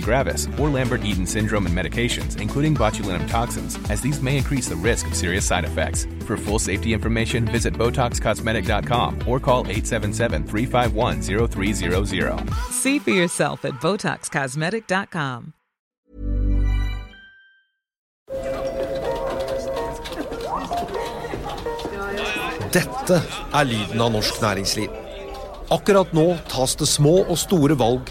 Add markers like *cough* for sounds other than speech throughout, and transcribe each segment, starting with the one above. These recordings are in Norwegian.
gravis, or Lambert-Eaton syndrome and medications, including botulinum toxins, as these may increase the risk of serious side effects. For full safety information, visit BotoxCosmetic.com or call 877-351-0300. See for yourself at BotoxCosmetic.com. Dette er lyden av norsk næringsliv. Akkurat nå tas det små og store valg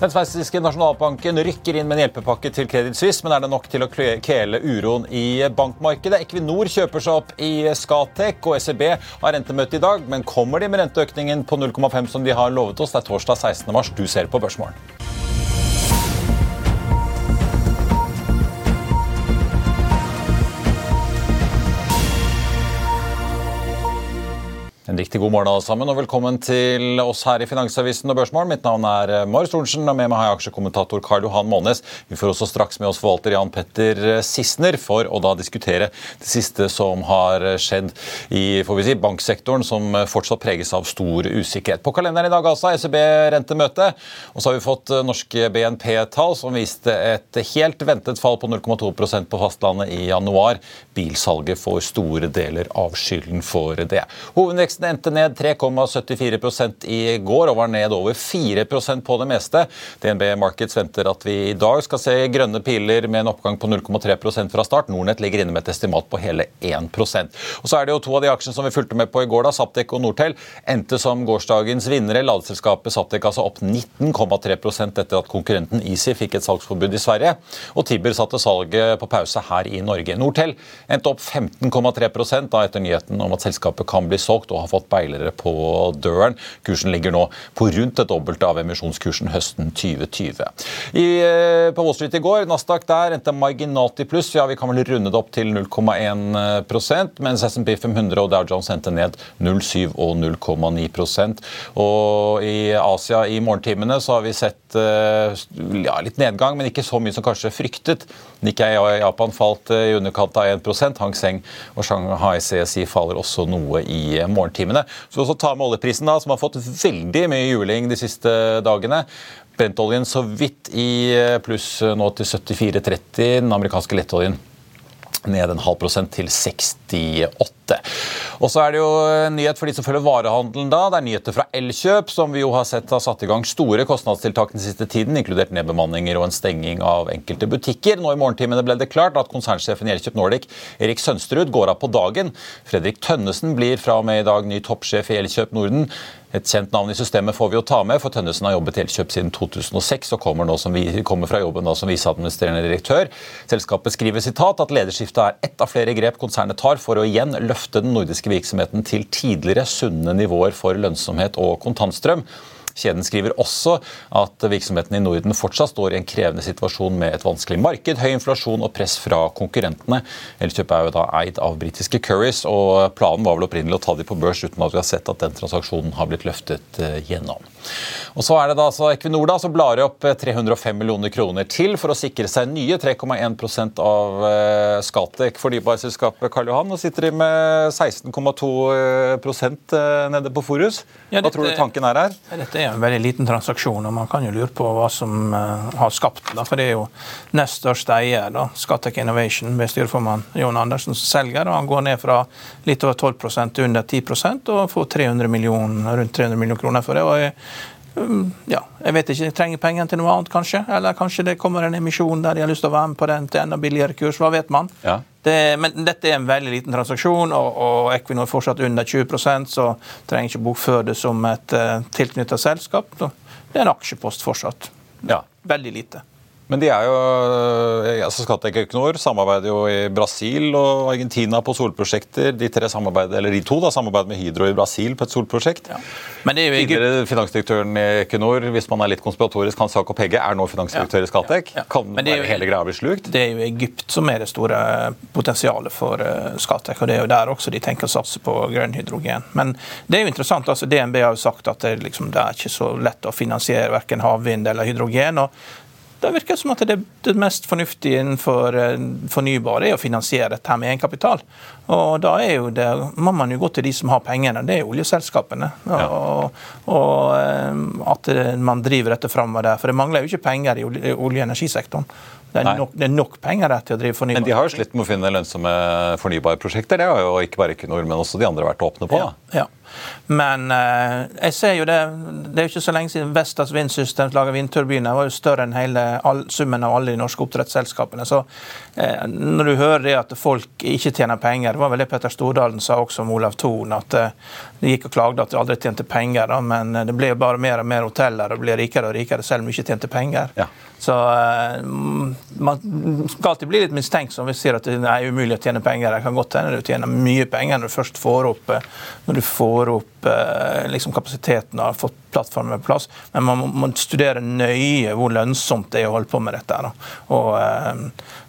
Den sveitsiske nasjonalbanken rykker inn med en hjelpepakke til Credit Suisse, men er det nok til å kvele uroen i bankmarkedet? Equinor kjøper seg opp i Skatec, og ECB har rentemøte i dag. Men kommer de med renteøkningen på 0,5 som de har lovet oss? Det er torsdag 16. mars. Du ser på Børsmorgen. En riktig god morgen alle sammen, og velkommen til oss her i Finansavisen og Børsmorgen. Mitt navn er eh, Marius Thorensen, og med meg har jeg aksjekommentator Karl Johan Månes. Vi får også straks med oss forvalter Jan Petter Sissener for å da diskutere det siste som har skjedd i får vi si, banksektoren, som fortsatt preges av stor usikkerhet. På kalenderen i dag altså ECB-rentemøte, og så har vi fått eh, norske BNP-tall som viste et helt ventet fall på 0,2% på fastlandet i januar. Bilsalget får store deler av skylden for det. Hovedveksten Veksten endte ned 3,74 i går og var ned over 4% på det meste. DNB Markets venter at vi i dag skal se grønne piler med en oppgang på 0,3% fra start. Nordnett ligger inne med et estimat på hele 1% Og Så er det jo to av de aksjene som vi fulgte med på i går, da, Saptek og Nortel, endte som gårsdagens vinnere. Ladeselskapet Saptek altså opp 19,3% etter at konkurrenten Easy fikk et salgsforbud i Sverige. Og Tibber satte salget på pause her i Norge. Nortel endte opp 15,3 da etter nyheten om at selskapet kan bli solgt og har fått beilere på døren. Kursen ligger nå på rundt det dobbelte av emisjonskursen høsten 2020. I, eh, på Wall Street i går, Nasdaq der endte marginalt i pluss. Ja, vi kan vel runde det opp til 0,1% mens SMP 500 og Dow Jones endte ned 0,7 og 0,9% Og i Asia i morgentimene så har vi sett eh, ja, litt nedgang, men ikke så mye som kanskje fryktet. Nikkei i Japan falt eh, i underkant av 1 Hang Seng og Shanghai CSI faller også noe i morgentimene. Så vi også ta med oljeprisen, da, som har fått veldig mye juling de siste dagene. Brentoljen så vidt i pluss nå til 74,30. Den amerikanske lettoljen ned en halv prosent til 68. Og så er det jo nyhet for de som følger varehandelen. da. Det er nyheter fra Elkjøp, som vi jo har sett har satt i gang store kostnadstiltak den siste tiden, inkludert nedbemanninger og en stenging av enkelte butikker. Nå i morgentimene ble det klart at konsernsjefen i Elkjøp Nordic, Erik Sønsterud, går av på dagen. Fredrik Tønnesen blir fra og med i dag ny toppsjef i Elkjøp Norden. Et kjent navn i systemet får vi jo ta med, for Tønnesen har jobbet i Elkjøp siden 2006 og kommer, nå som kommer fra jobben da som viseadministrerende direktør. Selskapet skriver sitat at lederskiftet er ett av flere grep konsernet tar for å igjen løfte den nordiske virksomheten til tidligere sunne nivåer for lønnsomhet og kontantstrøm. Kjeden skriver også at virksomheten i Norden fortsatt står i en krevende situasjon med et vanskelig marked, høy inflasjon og press fra konkurrentene. Elkjøp er jo da eid av britiske Currys, og planen var vel opprinnelig å ta de på børs uten at vi har sett at den transaksjonen har blitt løftet eh, gjennom. Og så er det da altså Equinor da, som blar opp 305 millioner kroner til for å sikre seg nye 3,1 av eh, Skatec fornybarselskapet Karl Johan. Nå sitter de med 16,2% nede på Forus. Hva tror du tanken er her? Dette er en veldig liten transaksjon, og man kan jo lure på hva som har skapt den. For det er jo nest største eier, da, Scatec Innovation, ved styreformann Jon Andersen, som selger. og Han går ned fra litt over 12 til under 10% og får 300 millioner, rundt 300 millioner kroner for det. og ja, jeg vet ikke, jeg trenger pengene til noe annet, kanskje. Eller kanskje det kommer en emisjon der de har lyst til å være med på den til enda billigere kurs. Hva vet man? Ja. Det, men dette er en veldig liten transaksjon, og, og Equinor er fortsatt under 20 så trenger ikke bokføre det som et uh, tilknyttet selskap. Det er en aksjepost fortsatt. Ja. Veldig lite. Men de er jo, altså Scatec Equinor samarbeider jo i Brasil og Argentina på solprosjekter. De tre eller de to da, samarbeider med Hydro i Brasil på et solprosjekt. Ja. Men det er jo Tidligere finansdirektøren i Equinor, hvis man er litt konspiratorisk, Hans Jakob Hegge, er nå finansdirektør i Skatek. Ja. Ja. Kan Men det jo- hele greia bli slukt? Det er jo Egypt som er det store potensialet for Skatek. Og det er jo der også de tenker å satse på grønn hydrogen. Men det er jo interessant, altså DNB har jo sagt at det, liksom, det er ikke så lett å finansiere verken havvind eller hydrogen. og det virker som at det, det mest fornuftige innenfor fornybare er å finansiere dette med egenkapital. Og da er jo det, må man jo gå til de som har pengene, det er oljeselskapene. Og, og eh, at man driver dette framover der. For det mangler jo ikke penger i olje- og energisektoren. Det er, nok, det er nok penger der til å drive fornybar. Men de har jo slitt med å finne lønnsomme fornybarprosjekter. Det har jo ikke bare Equinor, men også de andre vært åpne på. da. Ja. Men eh, jeg ser jo det Det er jo ikke så lenge siden Vestas vindsystem laga vindturbiner. var jo større enn hele all, summen av alle de norske oppdrettsselskapene. Så eh, når du hører det at folk ikke tjener penger Det var vel det Petter Stordalen sa også om Olav Thon, at eh, de gikk og klagde at de aldri tjente penger. Da, men eh, det ble jo bare mer og mer hoteller og ble rikere og rikere selv om de ikke tjente penger. Ja. Så eh, man skal alltid bli litt mistenksom hvis vi sier at det er umulig å tjene penger. Det kan godt hende du tjener mye penger når du først får opp, eh, når du får opp eh, liksom kapasiteten og har fått plattformen på plass. Men man må, studere nøye hvor lønnsomt det er å holde på med dette. Og, eh,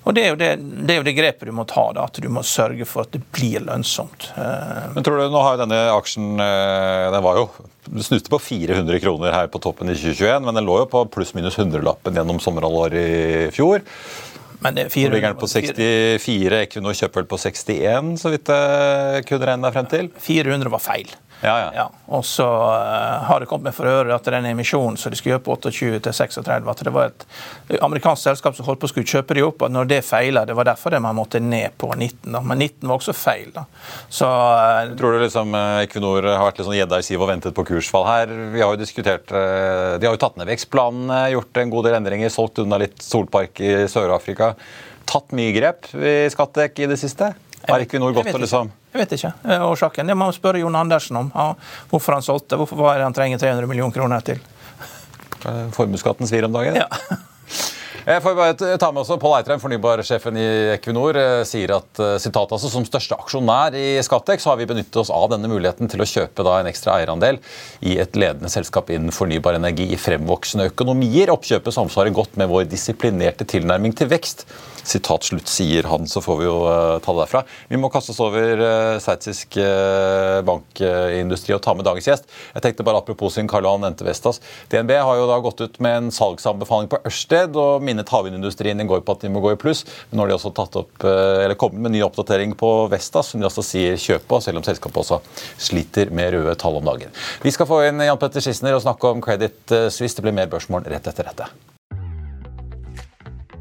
og det, er det, det er jo det grepet du må ta, da, at du må sørge for at det blir lønnsomt. Eh, Men tror du, nå har jo denne aksjen den var jo Den snuste på 400 kroner her på toppen i 2021, men den lå jo på pluss-minus 100-lappen gjennom sommerhalvåret i fjor. Men det er Nå ligger den på 64, Equinor kjøper vel på 61, så vidt jeg kunne regne meg frem til. 400 var feil. Ja, ja. Ja, og så eh, har det kommet for øre at den emisjonen som de skulle gjøre på 28 til 36, at det var et amerikansk selskap som holdt på å skulle kjøpe de opp, og når det feila, det var derfor det man måtte ned på 19. Da. Men 19 var også feil. da. Så eh, Tror du liksom eh, Equinor har vært litt sånn gjedda i siv og ventet på kursfall her? Vi har jo diskutert, eh, De har jo tatt ned vekstplanene, gjort en god del endringer, solgt unna litt solpark i Sør-Afrika. Tatt mye grep i Skattek i det siste? Har Equinor gått vet og liksom Jeg vet ikke eh, årsaken. Det må man spørre Jon Andersen om. Ja, hvorfor han solgte. Hvorfor var det han trenger 300 millioner kroner til? eh, Formuesskatten svir om dagen? Ja. Jeg får bare ta med også Pål Eitrheim, fornybarsjefen i Equinor, eh, sier at eh, sitat, altså, som største aksjonær i Scatec har vi benyttet oss av denne muligheten til å kjøpe da, en ekstra eierandel i et ledende selskap innen fornybar energi i fremvoksende økonomier. Oppkjøpet samsvarer godt med vår disiplinerte tilnærming til vekst. Sitat slutt, sier han, så får vi jo uh, ta det derfra. Vi må kaste oss over uh, sveitsisk uh, bankindustri og ta med dagens gjest. Jeg tenkte bare Apropos sin Karl Johan Ente Vestas. DNB har jo da gått ut med en salgsanbefaling på Ørsted og minnet havvindindustrien i går på at de må gå i pluss. Men nå har de også tatt opp, eller kommet med en ny oppdatering på Vestas, som de også sier kjøp på, selv om selskapet også sliter med røde tall om dagen. Vi skal få inn Jan Petter Schissner og snakke om Credit Suisse. Det blir mer børsmål rett etter dette.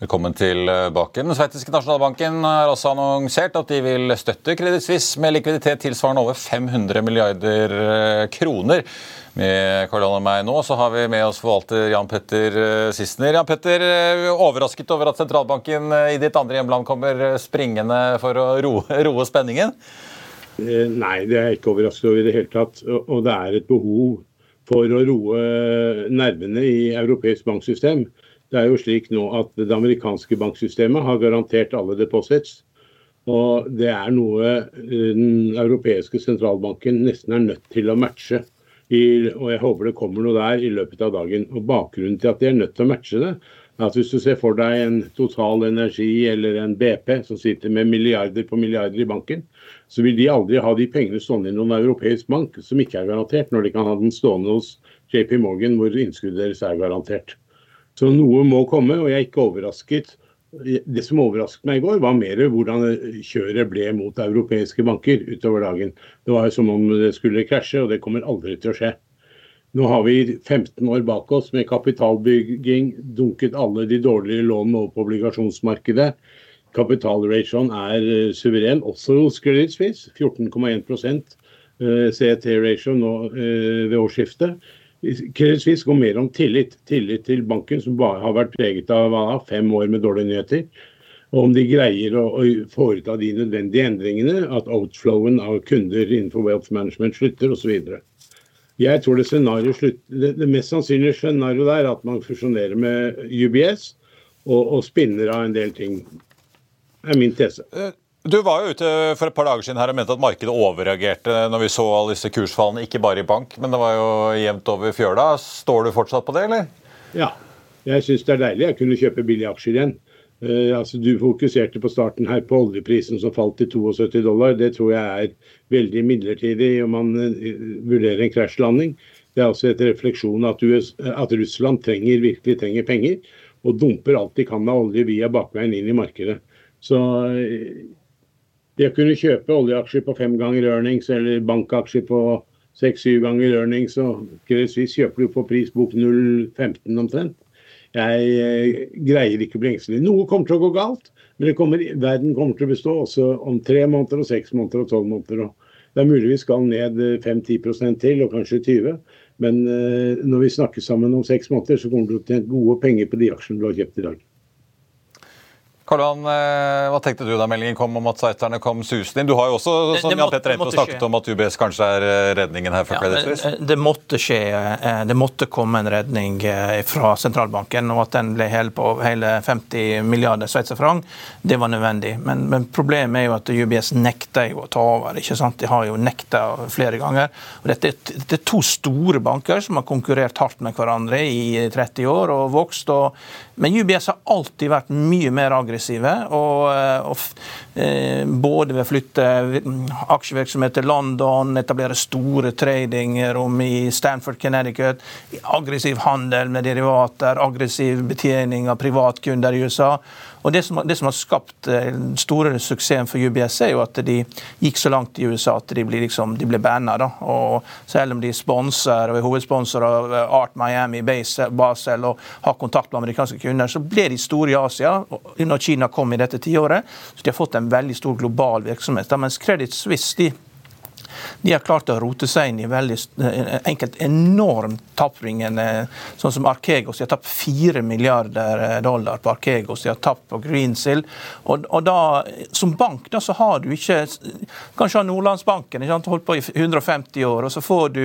Velkommen tilbake. Den sveitsiske nasjonalbanken har også annonsert at de vil støtte Credit Suisse med likviditet tilsvarende over 500 milliarder eh, kroner. Med Karl og meg nå så har vi med oss forvalter Jan Petter eh, Sissener. Jan Petter, eh, overrasket over at sentralbanken i ditt andre hjemland kommer springende for å roe, *laughs* roe spenningen? Nei, det er jeg ikke overrasket over i det hele tatt. Og det er et behov for å roe nervene i europeisk banksystem. Det er jo slik nå at det amerikanske banksystemet har garantert alle deposits. Og det er noe den europeiske sentralbanken nesten er nødt til å matche I, og jeg håper det kommer noe der i løpet av dagen. Og Bakgrunnen til at de er nødt til å matche det, er at hvis du ser for deg en Total Energi eller en BP som sitter med milliarder på milliarder i banken, så vil de aldri ha de pengene stående i noen europeisk bank som ikke er garantert, når de kan ha den stående hos JP Morgan hvor innskuddet deres er garantert. Så noe må komme, og jeg er ikke overrasket. Det som overrasket meg i går, var mer hvordan kjøret ble mot europeiske banker utover dagen. Det var jo som om det skulle krasje, og det kommer aldri til å skje. Nå har vi 15 år bak oss med kapitalbygging, dunket alle de dårlige lånene over på obligasjonsmarkedet. Kapitalratioen er eh, suveren, også hos Credit Suisse. 14,1 CET-ratio ved årsskiftet. Credit Suisse går mer om tillit. Tillit til banken, som bare har vært preget av fem år med dårlige nyheter. Og om de greier å, å foreta de nødvendige endringene, at outflowen av kunder innenfor wealth management slutter osv. Jeg tror det, slutt, det, det mest sannsynlige scenarioet er at man fusjonerer med UBS og, og spinner av en del ting. Det er min tese. Eh, du var jo ute for et par dager siden her og mente at markedet overreagerte når vi så alle disse kursfallene, ikke bare i bank, men det var jo jevnt over fjøla. Står du fortsatt på det, eller? Ja. Jeg syns det er deilig å kunne kjøpe billige aksjer igjen. Uh, altså Du fokuserte på starten her på oljeprisen som falt til 72 dollar. Det tror jeg er veldig midlertidig om man uh, vurderer en krasjlanding. Det er også et refleksjon at, US, at, Russland trenger, virkelig trenger penger, og dumper alt de kan av olje via bakveien inn i markedet. Så det å kunne kjøpe oljeaksjer på fem ganger earnings eller bankaksjer på seks-syv ganger earnings, og Credit kjøper du på prisbok 0,15 omtrent jeg eh, greier ikke å bli engstelig. Noe kommer til å gå galt, men kommer, verden kommer til å bestå også om tre måneder, og seks måneder og tolv måneder. det er mulig vi skal ned 5-10 eh, til, og kanskje 20 men eh, når vi snakker sammen om seks måneder, så kommer du til å tjene gode penger på de aksjene du har kjøpt i dag. Karl Johan, eh, hva tenkte du da meldingen kom om at sighterne kom susende inn? Du har jo også som Jan Petter Ento snakket skje. om at UBS kanskje er eh, redningen her for ja, Credit Suisse? Det måtte skje. Eh, det måtte komme en redning fra sentralbanken. Og at den ble hel på hele 50 milliarder sveitserfranc, det var nødvendig. Men, men, problemet er jo at UBS nekter jo å ta over. ikke sant? De har jo nekta flere ganger. Og dette, det er to store banker som har konkurrert hardt med hverandre i 30 år og vokst. Og, men UBS har alltid vært mye mer aggressiv aggressive. Og, eh, og eh, både ved å flytte aksjevirksomhet til London, etablere store tradingrom i Stanford, Connecticut, aggressiv handel med derivater, aggressiv betjening av privatkunder i USA. Og det som, det som, har skapt den store suksessen for UBS, er jo at de gikk så langt i USA at de ble, liksom, ble banna. Selv om de sponser og er hovedsponsor av eh, Art Miami Basel og har kontakt med amerikanske kunder, så ble de store i Asia når Kina kom i dette tiåret. Så de har fått en veldig stor global virksomhet. Mens Credit Suisse de de har klart å rote seg inn i veldig eh, enkelt enormt tappringende, sånn som Arkegos. De har tapt 4 milliarder eh, dollar på Arkegos, de har tapt på Greensill. Og, og da, som bank da, så har du ikke Kanskje har Nordlandsbanken ikke holdt på i 150 år, og så får du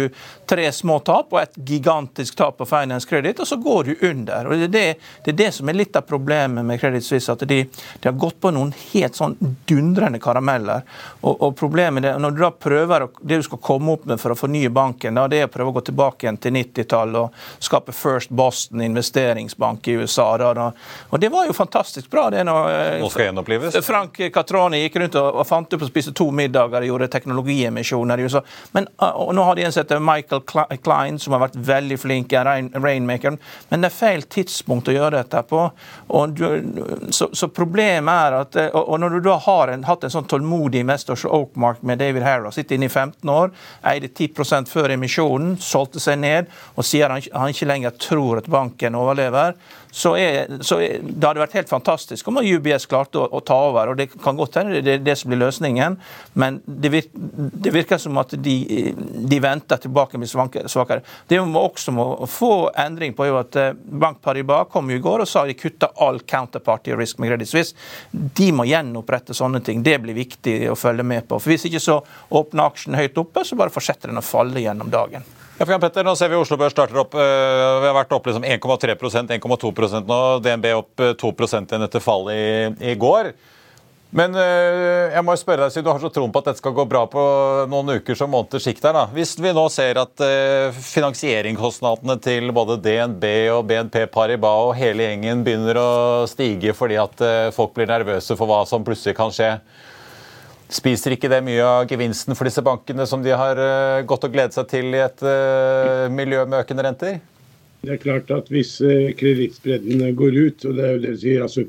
tre små tap og et gigantisk tap på Finance Credit, og så går du under. Og Det er det, det, er det som er litt av problemet med Credit Suisse, at de, de har gått på noen helt sånn dundrende karameller. Og, og problemet er, når du da prøver å det du skal komme opp med for å fornye banken, det er å prøve å gå tilbake igjen til 90-tallet og skape First Boston investeringsbank i USA. Da. Og det var jo fantastisk bra. det når, eh? Frank Catroni gikk rundt og, fant opp å spise to middager og gjorde teknologiemisjoner i USA. Men eh, og Nå har de en som heter Michael Klein, som har vært veldig flink, rain, rainmaker, men det er feil tidspunkt å gjøre dette på. Og du, så, så, problemet er at eh, og, og når du da har en, hatt en sånn tålmodig investor som Oakmark med David Harrow, sitter inne i 15 år, eide 10% før emisjonen, solgte seg ned og sier han, han ikke lenger tror at banken overlever, så, er, så er, det hadde vært helt fantastisk om UBS klarte å, å, ta over. og Det kan godt hende det er det som blir løsningen, men det, virker, det virker som at de, de venter tilbake blir svakere. Det vi også må få endring på, er jo at eh, Bank Paribas kom i går og sa de kutta all counterparty risk med Credit Suisse. De må gjenopprette sånne ting. Det blir viktig å følge med på. For Hvis ikke så åpner aksjen høyt oppe, så bare fortsetter den å falle gjennom dagen. Ja, for Jan Petter, nå ser Vi Oslo Børs starter opp. Uh, vi har vært opp liksom 1,3% 1,2% nå. DNB opp 2 eh, igjen etter fallet i, i, går. Men øh, jeg må spørre deg, siden du har så troen på at dette skal gå bra på noen uker som måneders sikt her, da. Hvis vi nå ser at finansieringskostnadene til både DNB og BNP Paribas og hele gjengen begynner å stige fordi at folk blir nervøse for hva som plutselig kan skje, spiser ikke det mye av gevinsten for disse bankene som de har gått og gledet seg til i et miljø med økende renter? Det er klart at Hvis eh, kredittspreddene går ut, og det er jo det sier, altså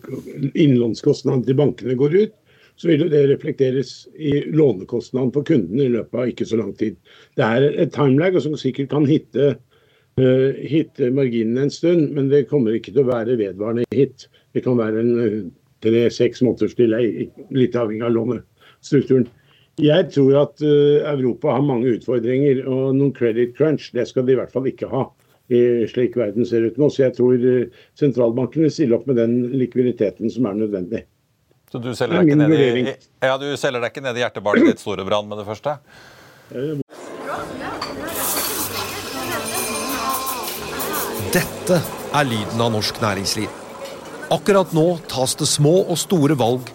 innlånskostnadene til bankene går ut, så vil jo det reflekteres i lånekostnaden for kundene i løpet av ikke så lang tid. Det er et timelag som sikkert kan hitte, uh, hitte marginene en stund, men det kommer ikke til å være vedvarende hit. Det kan være en tre-seks måneders delay, litt avhengig av lånestrukturen. Jeg tror at uh, Europa har mange utfordringer, og noen credit crunch det skal de i hvert fall ikke ha slik verden ser ut nå. Så jeg tror sentralbanken sentralbankene stiller opp med den likviditeten som er nødvendig. Så du selger deg ikke ned i, ja, du selger deg ikke ned i hjertebarnet ditt, Storebrand, med det første? Dette er lyden av norsk næringsliv. Akkurat nå tas det små og store valg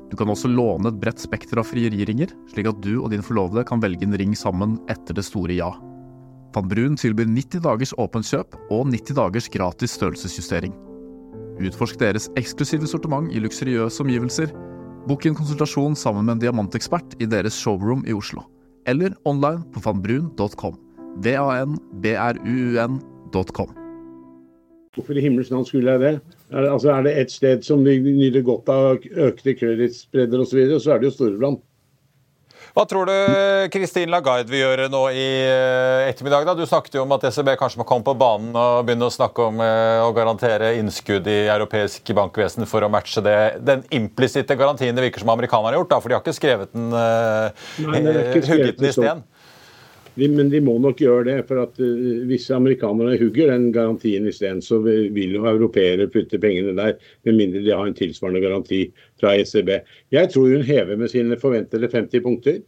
Du kan også låne et bredt spekter av frieriringer, slik at du og din forlovede kan velge en ring sammen etter det store ja. Van Brun tilbyr 90 dagers åpent kjøp og 90 dagers gratis størrelsesjustering. Utforsk deres eksklusive sortiment i luksuriøse omgivelser. Bokk en konsultasjon sammen med en diamantekspert i deres showroom i Oslo. Eller online på vanbrun.com. V-a-n-b-r-u-u-n.com. Hvorfor i himmels navn skulle jeg det? Er det, altså, er det ett sted som nyter godt av økte kredittspredder osv., så, videre, så er det jo Storebrand. Hva tror du Kristin Lagarde vil gjøre nå i eh, ettermiddag? da? Du snakket jo om at ECB kanskje må komme på banen og begynne å snakke om eh, å garantere innskudd i europeisk bankvesen for å matche det. den implisitte garantien det virker som amerikanerne har gjort, da, for de har ikke skrevet den, uh, hugget den i sten. De, men de må nok gjøre det. for at uh, Hvis amerikanerne hugger den garantien isteden, så vil jo europeere putte pengene der, med mindre de har en tilsvarende garanti fra ECB. Jeg tror hun hever med sine forventede 50 punkter.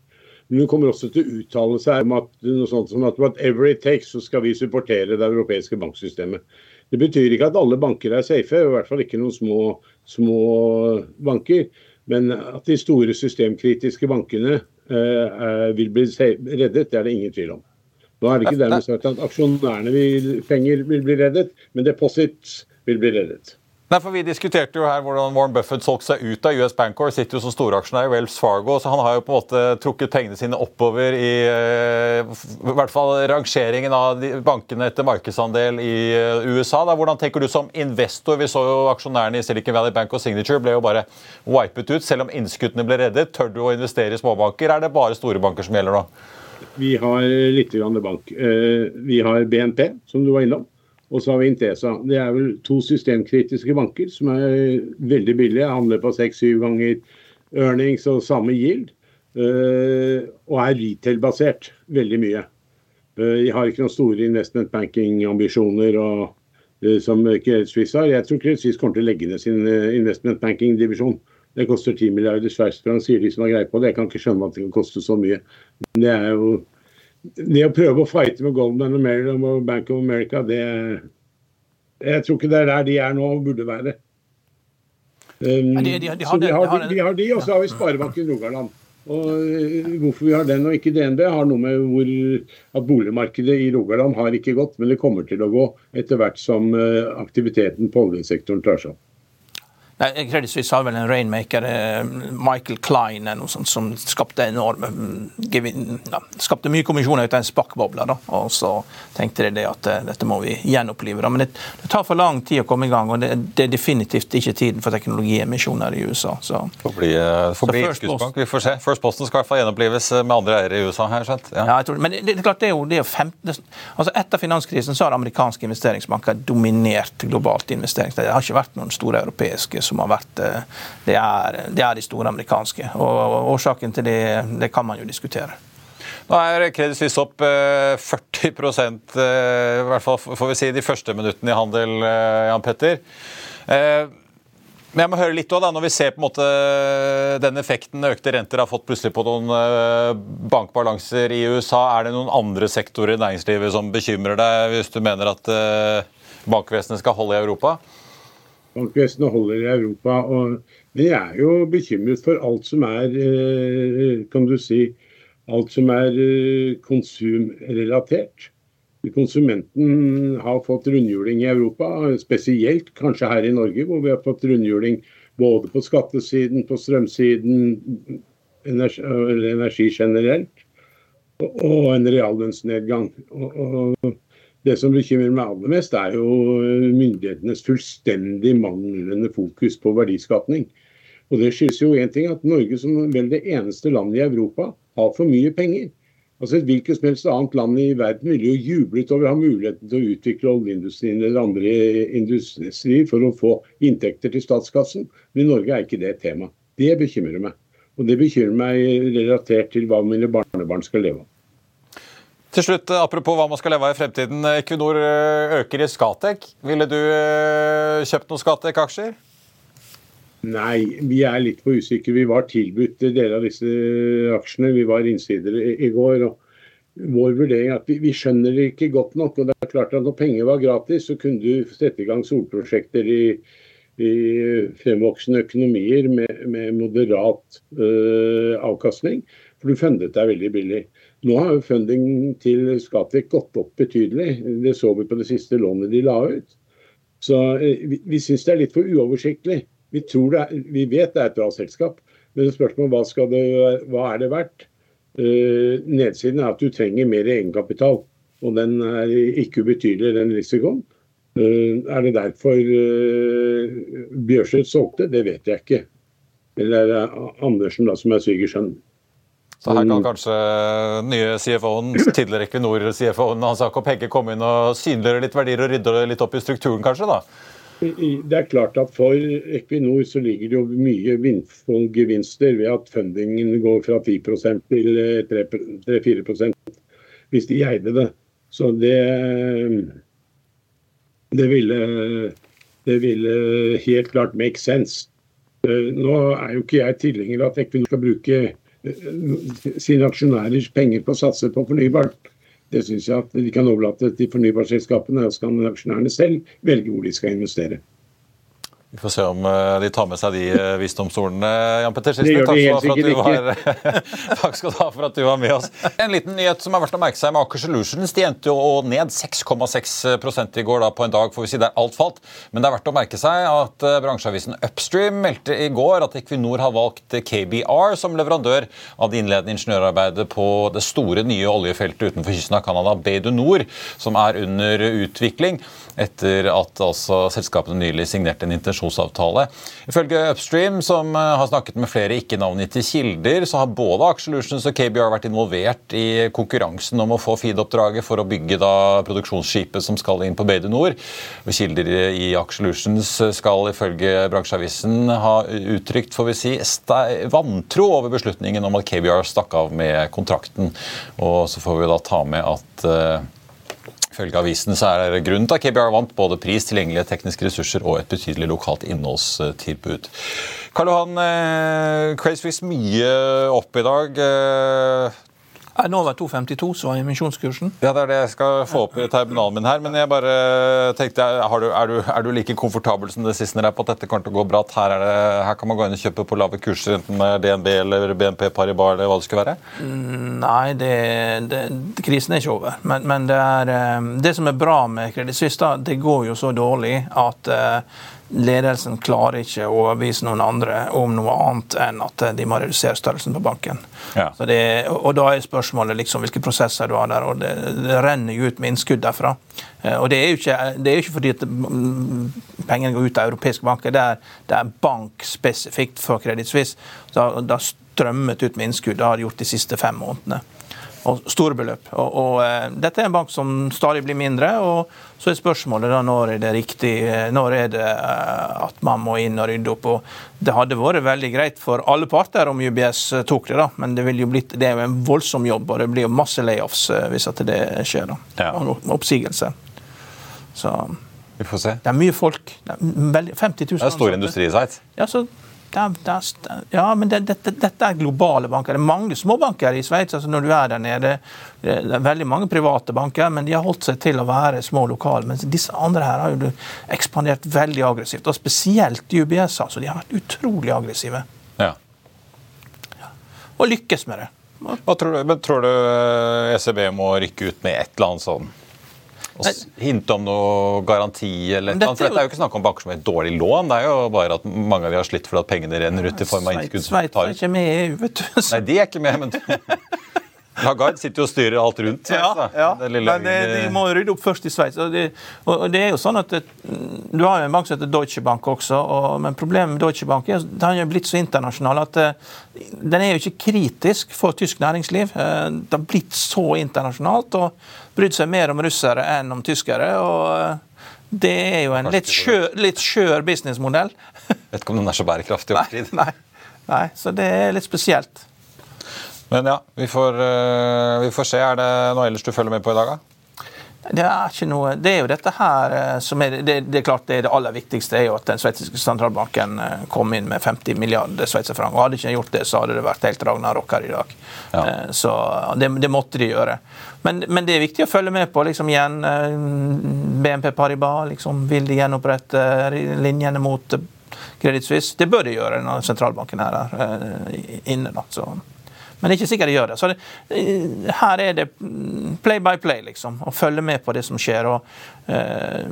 Men hun kommer også til å uttale seg om at noe sånt som at whatever it takes, så skal vi supportere det europeiske banksystemet. Det betyr ikke at alle banker er safe, i hvert fall ikke noen små, små banker. Men at de store systemkritiske bankene vil bli reddet, det er det ingen tvil om. Nå er det ikke dermed sagt at aksjonærene vil, penger vil bli reddet, men deposits vil bli reddet. Nei, for Vi diskuterte jo her hvordan Warren Buffett solgte seg ut av US Bankor. Sitter jo som storaksjonær i Wells Fargo, så han har jo på en måte trukket pengene sine oppover i, eh, i hvert fall rangeringen av bankene etter markedsandel i eh, USA. Da. Hvordan tenker du som investor? Vi så jo aksjonærene i Silicon Valley Bank og Signature ble jo bare wipet ut. Selv om innskuddene ble reddet, tør du å investere i småbanker? Er det bare store banker som gjelder nå? Vi har litt grann bank. Eh, vi har BNP, som du var innom. Og så har vi Intesa. Det er vel to systemkritiske banker som er veldig billige. Handler på seks-syv ganger earnings og samme yield. Uh, og er retail-basert veldig mye. De har ikke noen store investment banking-ambisjoner uh, som Credit Suisse har. Jeg tror Credit Suisse kommer til å legge ned sin investment banking-divisjon. Det koster 10 milliarder sveitsfranc, sier de som har greie på det. Jeg kan ikke skjønne at det kan koste så mye. Det er jo det å prøve å fighte med Goldman og Bank of America, det Jeg tror ikke det er der de er nå og burde være. Um, de, de, de, så vi har, de, har de, og så har vi Sparebanken Rogaland. Og uh, Hvorfor vi har den og ikke DNB, har noe med hvor, at boligmarkedet i Rogaland har ikke gått, men det kommer til å gå etter hvert som uh, aktiviteten på oljesektoren tar seg opp. Credit Suisse har vel en rainmaker, eh, Michael Klein, sånt, som skapte enorme mm, ja, skapte mye kommisjoner ut av en spakkboble. Og så tenkte de det at eh, dette må vi gjenopplive. Da. Men det, det, tar for lang tid å komme i gang, og det, det er definitivt ikke tiden for teknologiemisjoner i USA. Så. Får bli, får bli First Post. Vi får se. First Posten skal i hvert fall gjenopplives med andre eiere i USA. her, skjønt. Ja. ja jeg tror, men det, det, er klart, det er jo, det er jo 15, altså Etter finanskrisen så har amerikanske investeringsbanker dominert globalt investering. Det har ikke vært noen store europeiske som har vært eh, det er, det er de store amerikanske. Og årsaken til det, det kan man jo diskutere. Nå er Credit Suisse opp 40 eh, eh, i hvert fall får vi si de første minuttene i handel, Jan Petter. Men jeg må høre litt også da, Når vi ser på en måte den effekten økte renter har fått plutselig på noen bankbalanser i USA, er det noen andre sektorer i næringslivet som bekymrer deg, hvis du mener at bankvesenet skal holde i Europa? Bankvesenet holder i Europa. Og, vi er jo bekymret for alt som er eh, kan du si, alt som er eh, konsumrelatert. Konsumenten har fått rundhjuling i Europa, spesielt kanskje her i Norge, hvor vi har fått rundhjuling både på skattesiden, på strømsiden, energi, energi generelt, og en reallønnsnedgang. Og, og, det som bekymrer meg aller mest, er jo eh, myndighetenes fullstendig manglende fokus på verdiskapning. Og Det skyldes jo én ting, at Norge som vel det eneste landet i Europa har for mye penger. Altså Et hvilket som helst annet land i verden ville jo jublet over å ha muligheten til å utvikle oljeindustrien eller andre industrier for å få inntekter til statskassen. Men i Norge er ikke det et tema. Det bekymrer meg. Og det bekymrer meg relatert til hva mine barnebarn skal leve av. Til slutt, Apropos hva man skal leve av i fremtiden. Equinor eh, øker i Skatec. Ville du eh, kjøpt noen Skatec-aksjer? Nei, vi er litt for usikre. Vi var tilbudt deler av disse aksjene. Vi var innsidere i går. og Vår vurdering er at vi, vi, skjønner det ikke godt nok. og det er klart at Når penger var gratis, så kunne du sette i gang solprosjekter i, i fremvoksende økonomier med, med moderat uh, avkastning. For du fundet deg veldig billig. Nå har jo funding til Skatec gått opp betydelig. Det så vi på det siste lånet de la ut. Så uh, vi, vi syns det er litt for uoversiktlig. Vi, er, vi, vet det er et bra selskap, men spørsmålet hva, det, hva er det verdt? Uh, nedsiden er at du trenger mer egenkapital, og den er ikke ubetydelig, den risikoen. Uh, er det derfor uh, Bjørseth solgte? Det vet jeg ikke. Eller er det Andersen da, som er svigersønn? Så her kan kanskje nye CFO-en, tidligere Equinor-CFO-en Hans Jakob Hegge komme inn og synliggjøre litt verdier og rydde litt opp i strukturen, kanskje? da? Det er klart at For Equinor så ligger det jo mye gevinster ved at fundingen går fra 10% til 3-4 hvis de eide det. Så det, det, ville, det ville helt klart make sense. Nå er jo ikke jeg tilhenger av at Equinor skal bruke sine aksjonærers penger på å satse på fornybart. Det syns jeg at de kan overlate til fornybarselskapene, og så kan aksjonærene selv velge hvor de skal investere. Vi får se om eh, de tar med seg de eh, visdomsordene. Jan Petter Sissener, takk, *laughs* takk, skal du ha for at du var med oss. En liten nyhet som er verdt å merke seg med Aker Solutions. De endte jo ned 6,6 i går da, på en dag, får vi si der alt falt. Men det er verdt å merke seg at eh, bransjeavisen Upstream meldte i går at Equinor har valgt KBR som leverandør av det innledende ingeniørarbeidet på det store nye oljefeltet utenfor kysten av Canada, Bay du Nord, som er under utvikling etter at altså, selskapene nylig signerte en intensjon pensjonsavtale. Ifølge Upstream, som eh, har snakket med flere ikke-navngitte kilder, så har både Aksjelutions og KBR vært involvert i konkurransen om å få FEED-oppdraget for å bygge da produksjonsskipet som skal inn på Beide Nord. Kilder i Aksjelutions skal ifølge bransjeavisen ha uttrykt får vi si, vantro over beslutningen om at KBR stakk av med kontrakten. Og så får vi da ta med at eh, Ifølge avisen så er det grunnen til at KBR vant både pris, tilgjengelige tekniske ressurser og et betydelig lokalt innholdstilbud. Karl Johan, eh, Crazy mye opp i dag. Var 2,52 så var emisjonskursen. Ja, Det er det jeg skal få opp i terminalen min her. Men jeg bare tenkte, er du, er du, er du like komfortabel som det siste på at dette kommer til å gå bra? At her, det, her, kan man gå inn og kjøpe på lave kurser, enten med DNB eller BNP Paribas eller hva det skulle være? Mm, nei, det, det, krisen er ikke over. Men, men det, er, eh, det, som er bra med Credit Suisse, det går jo så dårlig at uh, ledelsen klarer ikke å overbevise noen andre om noe annet enn at de må redusere størrelsen på banken. Ja. Så det, og da er spørsmålet liksom hvilke prosesser du har der, og det, det renner jo ut med innskudd derfra. Eh, Og det er jo ikke, det er jo ikke fordi at mm, pengene går ut av europeiske banker, det er, det er bankspesifikt for Credit Suisse. Da, da strømmet ut med innskudd, det har det gjort de siste fem månedene. Og store beløp. Og, og eh, Dette er en bank som stadig blir mindre. og Så er spørsmålet da når er det riktig, eh, når er det eh, at man må inn og rydde opp. og Det hadde vært veldig greit for alle parter om UBS tok det, da, men det, vil jo blitt, det er jo en voldsom jobb, og det blir jo masse layoffs hvis at det skjer. da. Ja. Og Oppsigelse. Så Vi får se. det er mye folk. Er veldig, 50 000 Det er stor industrisite. Ja, så det det er, ja, men det, dette, dette er globale banker. Det er mange småbanker i Sveits. Altså når du er der nede. Det er veldig mange private banker, men de har holdt seg til å være små lokale. Mens disse andre her har jo ekspandert veldig aggressivt. Og spesielt i UBS. altså. De har vært utrolig aggressive. Ja. Og lykkes med det. Hva tror du, men tror du eh, ECB må rykke ut med et eller annet sånn? Hinte om noe garanti eller noe? For Dette er jo- ikke snakk om banker som et dårlig lån. Det er jo bare at mange av de har slitt fordi at pengene renner ut i form av innskudd. Sveits er ikke med i EU, vet du. Nei, de er ikke med, men *laughs* Lagarde sitter jo og styrer alt rundt. Sveits, Ja, ja. Det lille men det, de må rydde opp først i Sveits. Og, det- og det er jo sånn at det, Du har jo en bank som heter Deutsche Bank også, og, men problemet med Deutsche Bank er at den har blitt så internasjonal at eh, den er jo ikke kritisk for tysk næringsliv. Eh, Det har blitt så internasjonalt og brydd seg mer om russere enn om tyskere. og eh, det er jo en litt skjør, litt skjør businessmodell. Vet ikke om den er så bærekraftig over *laughs* tid. Nei, nei, så det er litt spesielt. Men ja, vi får, eh, vi får se. Er det noe ellers du følger med på i dag, da? Det er ikke noe, det er jo dette her eh, som er det, det er klart det, er det aller viktigste er jo at den sveitsiske sentralbanken eh, kom inn med 50 milliarder sveitserfranc. Hadde ikke gjort det, så hadde det vært helt ragnarok her i dag. Ja. Så det, det måtte de gjøre. Men, men det er viktig å følge med på. liksom igjen, BNP Paribas, liksom, vil de gjenopprette linjene mot Credit Suisse? Det bør de gjøre når sentralbanken er her inne. da, så... Men det er ikke sikkert de gjør det. Så det, eh, her er det mm, play by play, liksom. Å følge med på det som skjer. og eh,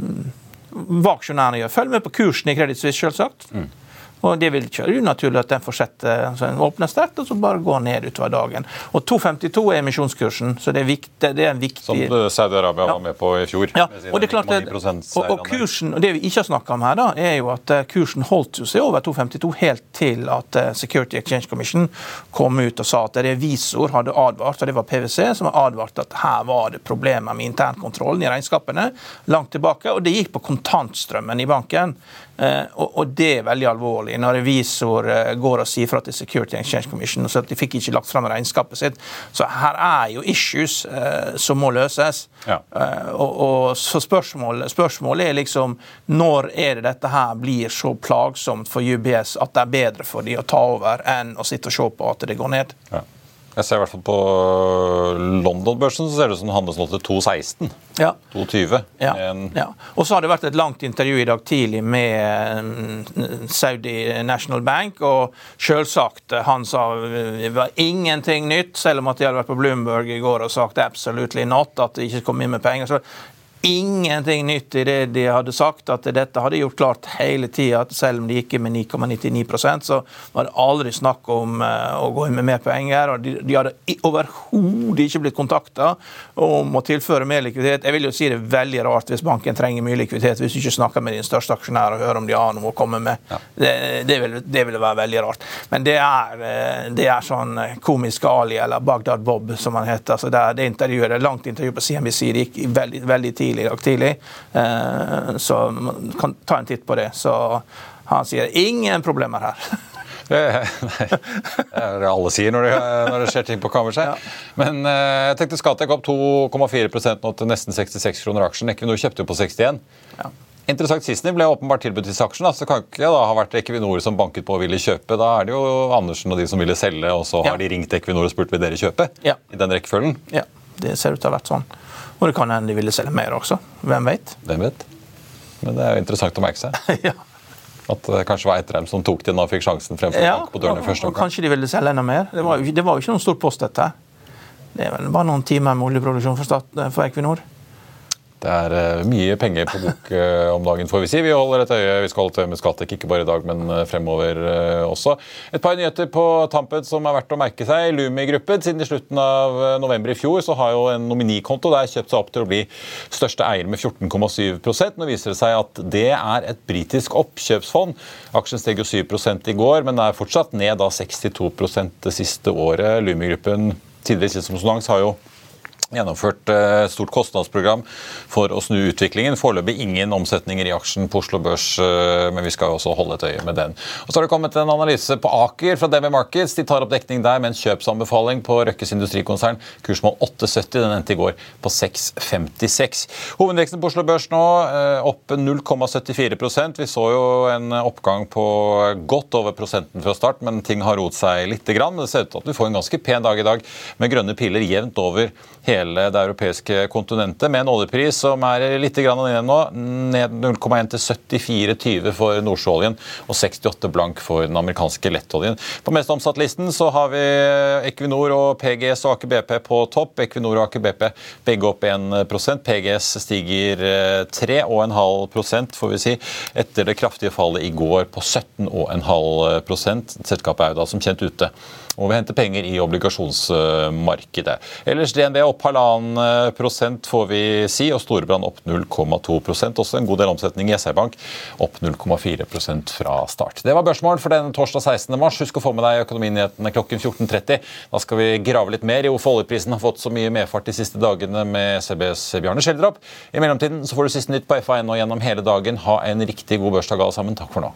Hva aksjonærene gjør. Følg med på kursen i Credit Suisse, selvsagt. Og det vil ikke være unaturlig at den fortsetter. altså Den åpner sterkt og så bare går ned utover dagen. Og 2,52 er emisjonskursen, så det er, viktig, det er en viktig Som eh, Saudi-Arabia Ja. var med på i fjor. ja, og det er klart og, og kursen, og Det vi ikke har snakka om her, da, er jo at eh, kursen holdt seg over 2,52 helt til at eh, Security Exchange Commission kom ut og sa at revisor hadde advart, og det var PwC som hadde advart at her var det problemer med internkontrollen i regnskapene langt tilbake, og det gikk på kontantstrømmen i banken. Eh, og, og det er veldig alvorlig når revisor eh, går og sier fra til Security Exchange Commission så at de fikk ikke lagt fram regnskapet sitt. Så her er jo issues eh, som må løses. Ja. Eh, og, og så spørsmålet, spørsmålet er liksom når er det dette her blir så plagsomt for UBS at det er bedre for de å ta over enn å sitte og se på at det går ned? Ja. Jeg ser i hvert fall på London-børsen så ser det ut som den handles nå til 2,16. Ja. 2,20. Ja, ja. Og så har det vært et langt intervju i dag tidlig med mm, Saudi National Bank, og selvsagt, eh, han sa det var ingenting nytt, selv om at de hadde vært på Bloomberg i går og sagt absolutely not, at de ikke kom inn med penger. så Ingenting nytt i det de hadde sagt, at dette hadde gjort klart hele tida. Selv om de gikk med 9,99% så var det aldri snakk om eh, å gå inn med mer penger. og De, de hadde overhodet ikke blitt kontakta om å tilføre mer likviditet. Jeg vil jo si det er veldig rart hvis banken trenger mye likviditet, hvis du ikke snakker med din største aksjonær og hører om de har noe å komme med. Det, det, vil, det ville være veldig rart. Men det er, eh, det er sånn eh, komisk Ali, eller Bagdad Bob, som han heter. Altså det, det intervjuet, det er langt intervju på CNBC. Det gikk veldig, veldig tidlig i dag tidlig. Eh, Så man kan ta en titt på det. Så han sier ingen problemer her. *laughs* Nei, det er det alle sier når det, når det skjer ting på kammerset. Men eh, jeg tenkte Skatek opp 2,4 nå til nesten 66 kroner aksjen. Equinor kjøpte jo på 61. Ja. Interessant Sissener ble åpenbart tilbudt disse aksjene. Så kan ikke da ha vært Equinor som banket på og ville kjøpe. Da er det jo Andersen og de som ville selge, og så Ja. har de ringt Equinor og spurt vil dere kjøpe. Ja. I den rekkefølgen. Ja, det ser ut til å ha vært sånn. Og det kan hende de ville selge mer også. Hvem vet? Hvem vet? Men det er jo interessant å merke seg. *laughs* ja. At det kanskje var Eitrheim som tok den og fikk sjansen fremfor Ja, på dørene og, i første og omgang. kanskje de ville selge enda mer. Det var, jo, det var jo ikke noen stor post, dette. Det er vel bare noen timer med oljeproduksjon for, stat, for Equinor. Det er uh, mye penger på bok uh, *laughs* om dagen, får vi si. Vi holder et øye vi skal holde til med Skattek, ikke bare i dag, men uh, fremover også. Et par nyheter på tampen som er verdt å merke seg. Lumi-gruppen. Siden i slutten av november i fjor så har jo en nominikonto der kjøpt seg opp til å bli største eier med 14,7 Nå viser det seg at det er et britisk oppkjøpsfond. Aksjen steg jo 7 i går, men er fortsatt ned da 62% det siste året. Lumi-gruppen tidligere som Sonans har jo gjennomført et eh, stort kostnadsprogram for å snu utviklingen. Foreløpig ingen omsetninger i aksjen på Oslo Børs, eh, men vi skal jo også holde et øye med den. Og Så har det kommet en analyse på Aker fra DB Markets. De tar opp dekning der med en kjøpsanbefaling på Røkkes industrikonsern. Kursmål 8,70. Den endte i går på 6,56. Hovedveksten på Oslo Børs nå eh, opp 0,74% Vi så jo en oppgang på godt over prosenten fra start, men ting har rot seg litt. Men det ser ut til at vi får en ganske pen dag i dag med grønne piler jevnt over hele det europeiske kontinentet, med en oljepris som er litt ned nå, ned 0,1 til 74,20 for nordsjøoljen og 68 blank for den amerikanske lettoljen. På mest omsatt-listen så har vi Equinor og PGS og Aker BP på topp. Equinor og Aker BP begge opp 1% PGS stiger 3,5% får vi si, etter det kraftige fallet i går på 17,5 Selskapet er jo da som kjent ute og vi henter penger i obligasjonsmarkedet. Ellers DNB opp halvannen prosent, får vi si, og Storebrand opp 0,2% Også en god del omsetning i SR Bank, opp 0,4% fra start. Det var børsmål for denne torsdag 16. mars. Husk å få med deg Økonominyhetene klokken 14.30. Da skal vi grave litt mer i hvorfor oljeprisen har fått så mye medfart de siste dagene med CBs Bjarne Schjelderup. I mellomtiden så får du siste nytt på FA1 og gjennom hele dagen. Ha en riktig god børsdag alle sammen. Takk for nå.